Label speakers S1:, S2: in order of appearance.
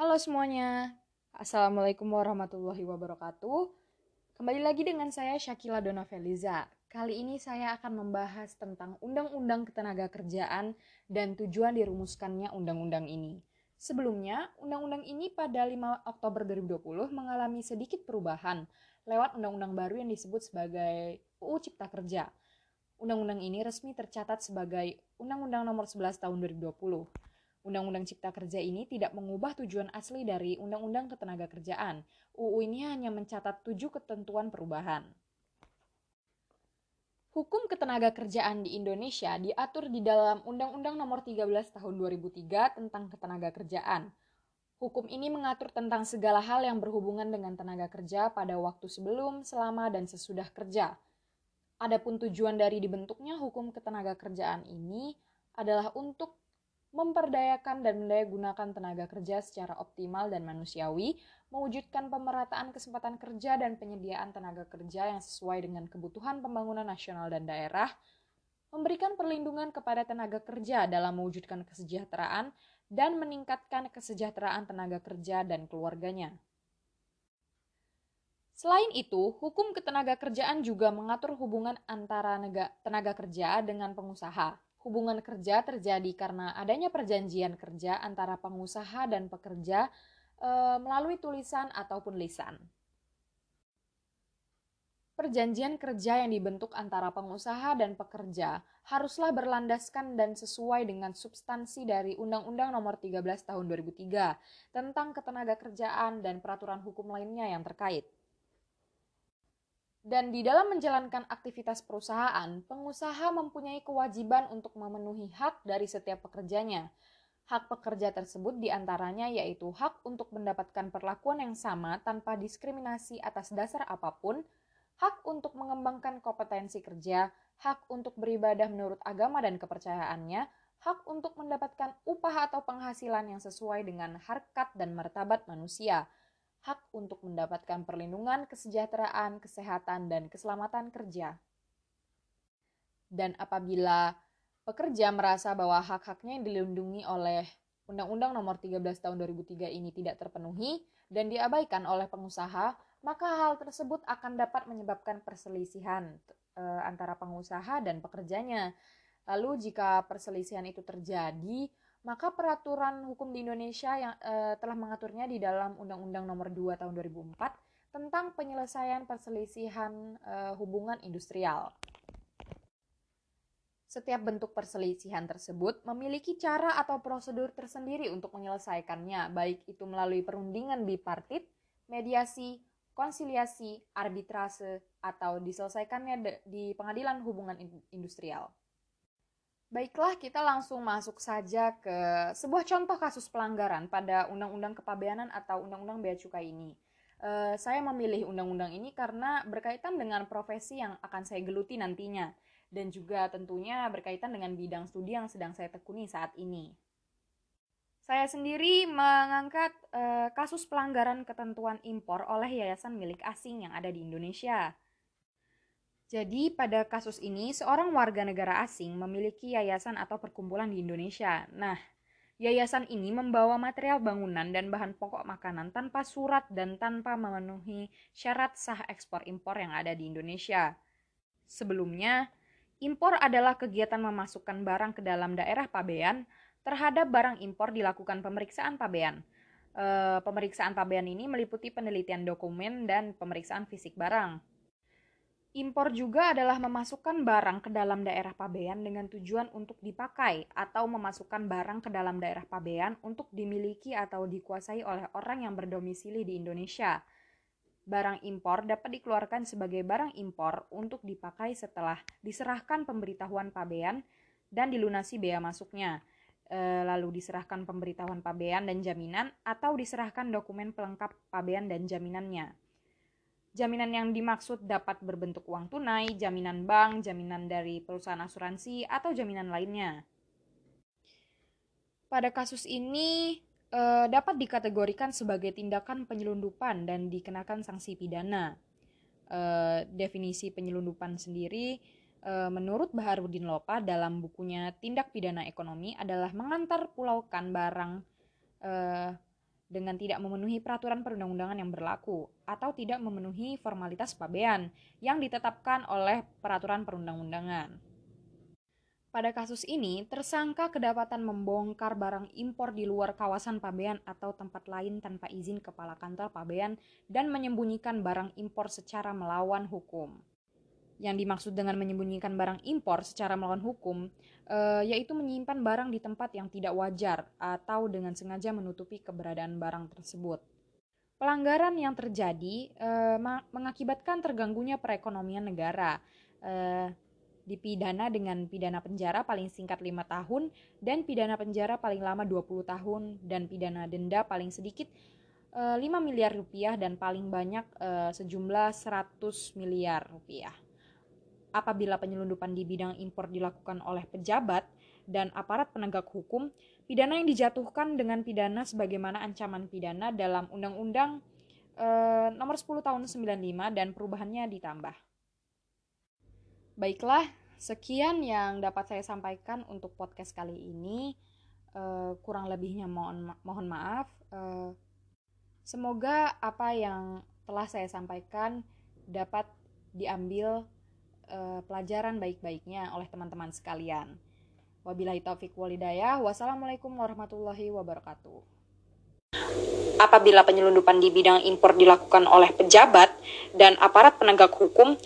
S1: Halo semuanya, Assalamualaikum warahmatullahi wabarakatuh. Kembali lagi dengan saya Syakila Dona Feliza. Kali ini saya akan membahas tentang Undang-Undang Ketenaga Kerjaan dan tujuan dirumuskannya undang-undang ini. Sebelumnya, undang-undang ini pada 5 Oktober 2020 mengalami sedikit perubahan lewat undang-undang baru yang disebut sebagai UU Cipta Kerja. Undang-undang ini resmi tercatat sebagai Undang-Undang Nomor 11 Tahun 2020. Undang-Undang Cipta Kerja ini tidak mengubah tujuan asli dari Undang-Undang Ketenagakerjaan. UU ini hanya mencatat tujuh ketentuan perubahan. Hukum ketenagakerjaan di Indonesia diatur di dalam Undang-Undang Nomor 13 Tahun 2003 tentang ketenagakerjaan. Hukum ini mengatur tentang segala hal yang berhubungan dengan tenaga kerja pada waktu sebelum, selama, dan sesudah kerja. Adapun tujuan dari dibentuknya hukum ketenagakerjaan ini adalah untuk memperdayakan dan mendayagunakan tenaga kerja secara optimal dan manusiawi, mewujudkan pemerataan kesempatan kerja dan penyediaan tenaga kerja yang sesuai dengan kebutuhan pembangunan nasional dan daerah, memberikan perlindungan kepada tenaga kerja dalam mewujudkan kesejahteraan dan meningkatkan kesejahteraan tenaga kerja dan keluarganya. Selain itu, hukum ketenaga kerjaan juga mengatur hubungan antara tenaga kerja dengan pengusaha, hubungan kerja terjadi karena adanya perjanjian kerja antara pengusaha dan pekerja e, melalui tulisan ataupun lisan. Perjanjian kerja yang dibentuk antara pengusaha dan pekerja haruslah berlandaskan dan sesuai dengan substansi dari Undang-Undang Nomor 13 Tahun 2003 tentang ketenagakerjaan dan peraturan hukum lainnya yang terkait. Dan di dalam menjalankan aktivitas perusahaan, pengusaha mempunyai kewajiban untuk memenuhi hak dari setiap pekerjanya. Hak pekerja tersebut di antaranya yaitu hak untuk mendapatkan perlakuan yang sama tanpa diskriminasi atas dasar apa pun, hak untuk mengembangkan kompetensi kerja, hak untuk beribadah menurut agama dan kepercayaannya, hak untuk mendapatkan upah atau penghasilan yang sesuai dengan harkat dan martabat manusia, hak untuk mendapatkan perlindungan, kesejahteraan, kesehatan, dan keselamatan kerja. Dan apabila pekerja merasa bahwa hak-haknya yang dilindungi oleh Undang-Undang Nomor 13 Tahun 2003 ini tidak terpenuhi dan diabaikan oleh pengusaha, maka hal tersebut akan dapat menyebabkan perselisihan e, antara pengusaha dan pekerjanya. Lalu jika perselisihan itu terjadi, maka peraturan hukum di Indonesia yang e, telah mengaturnya di dalam Undang-Undang Nomor 2 Tahun 2004 tentang penyelesaian perselisihan e, hubungan industrial. Setiap bentuk perselisihan tersebut memiliki cara atau prosedur tersendiri untuk menyelesaikannya, baik itu melalui perundingan bipartit, mediasi, konsiliasi, arbitrase, atau diselesaikannya di pengadilan hubungan industrial. Baiklah, kita langsung masuk saja ke sebuah contoh kasus pelanggaran pada Undang-Undang Kepabeanan atau Undang-Undang Bea Cukai ini. Uh, saya memilih undang-undang ini karena berkaitan dengan profesi yang akan saya geluti nantinya, dan juga tentunya berkaitan dengan bidang studi yang sedang saya tekuni saat ini. Saya sendiri mengangkat uh, kasus pelanggaran ketentuan impor oleh yayasan milik asing yang ada di Indonesia. Jadi, pada kasus ini, seorang warga negara asing memiliki yayasan atau perkumpulan di Indonesia. Nah, yayasan ini membawa material bangunan dan bahan pokok makanan tanpa surat dan tanpa memenuhi syarat sah ekspor impor yang ada di Indonesia. Sebelumnya, impor adalah kegiatan memasukkan barang ke dalam daerah pabean. Terhadap barang impor dilakukan pemeriksaan pabean. E, pemeriksaan pabean ini meliputi penelitian dokumen dan pemeriksaan fisik barang. Impor juga adalah memasukkan barang ke dalam daerah pabean dengan tujuan untuk dipakai atau memasukkan barang ke dalam daerah pabean untuk dimiliki atau dikuasai oleh orang yang berdomisili di Indonesia. Barang impor dapat dikeluarkan sebagai barang impor untuk dipakai setelah diserahkan pemberitahuan pabean dan dilunasi bea masuknya. E, lalu diserahkan pemberitahuan pabean dan jaminan atau diserahkan dokumen pelengkap pabean dan jaminannya. Jaminan yang dimaksud dapat berbentuk uang tunai, jaminan bank, jaminan dari perusahaan asuransi, atau jaminan lainnya. Pada kasus ini e, dapat dikategorikan sebagai tindakan penyelundupan dan dikenakan sanksi pidana. E, definisi penyelundupan sendiri e, menurut Baharudin Lopa dalam bukunya Tindak Pidana Ekonomi adalah mengantar pulaukan barang dengan tidak memenuhi peraturan perundang-undangan yang berlaku atau tidak memenuhi formalitas pabean yang ditetapkan oleh peraturan perundang-undangan. Pada kasus ini, tersangka kedapatan membongkar barang impor di luar kawasan pabean atau tempat lain tanpa izin kepala kantor pabean dan menyembunyikan barang impor secara melawan hukum. Yang dimaksud dengan menyembunyikan barang impor secara melawan hukum, e, yaitu menyimpan barang di tempat yang tidak wajar atau dengan sengaja menutupi keberadaan barang tersebut. Pelanggaran yang terjadi e, mengakibatkan terganggunya perekonomian negara. E, dipidana dengan pidana penjara paling singkat 5 tahun dan pidana penjara paling lama 20 tahun dan pidana denda paling sedikit e, eh, 5 miliar rupiah dan paling banyak sejumlah 100 miliar rupiah. Apabila penyelundupan di bidang impor dilakukan oleh pejabat dan aparat penegak hukum, pidana yang dijatuhkan dengan pidana sebagaimana ancaman pidana dalam Undang-Undang e, Nomor 10 Tahun 95 dan perubahannya ditambah. Baiklah, Sekian yang dapat saya sampaikan untuk podcast kali ini. Uh, kurang lebihnya mohon ma mohon maaf. Uh, semoga apa yang telah saya sampaikan dapat diambil uh, pelajaran baik-baiknya oleh teman-teman sekalian. Wabillahi taufik walidayah. Wassalamualaikum warahmatullahi wabarakatuh.
S2: Apabila penyelundupan di bidang impor dilakukan oleh pejabat dan aparat penegak hukum,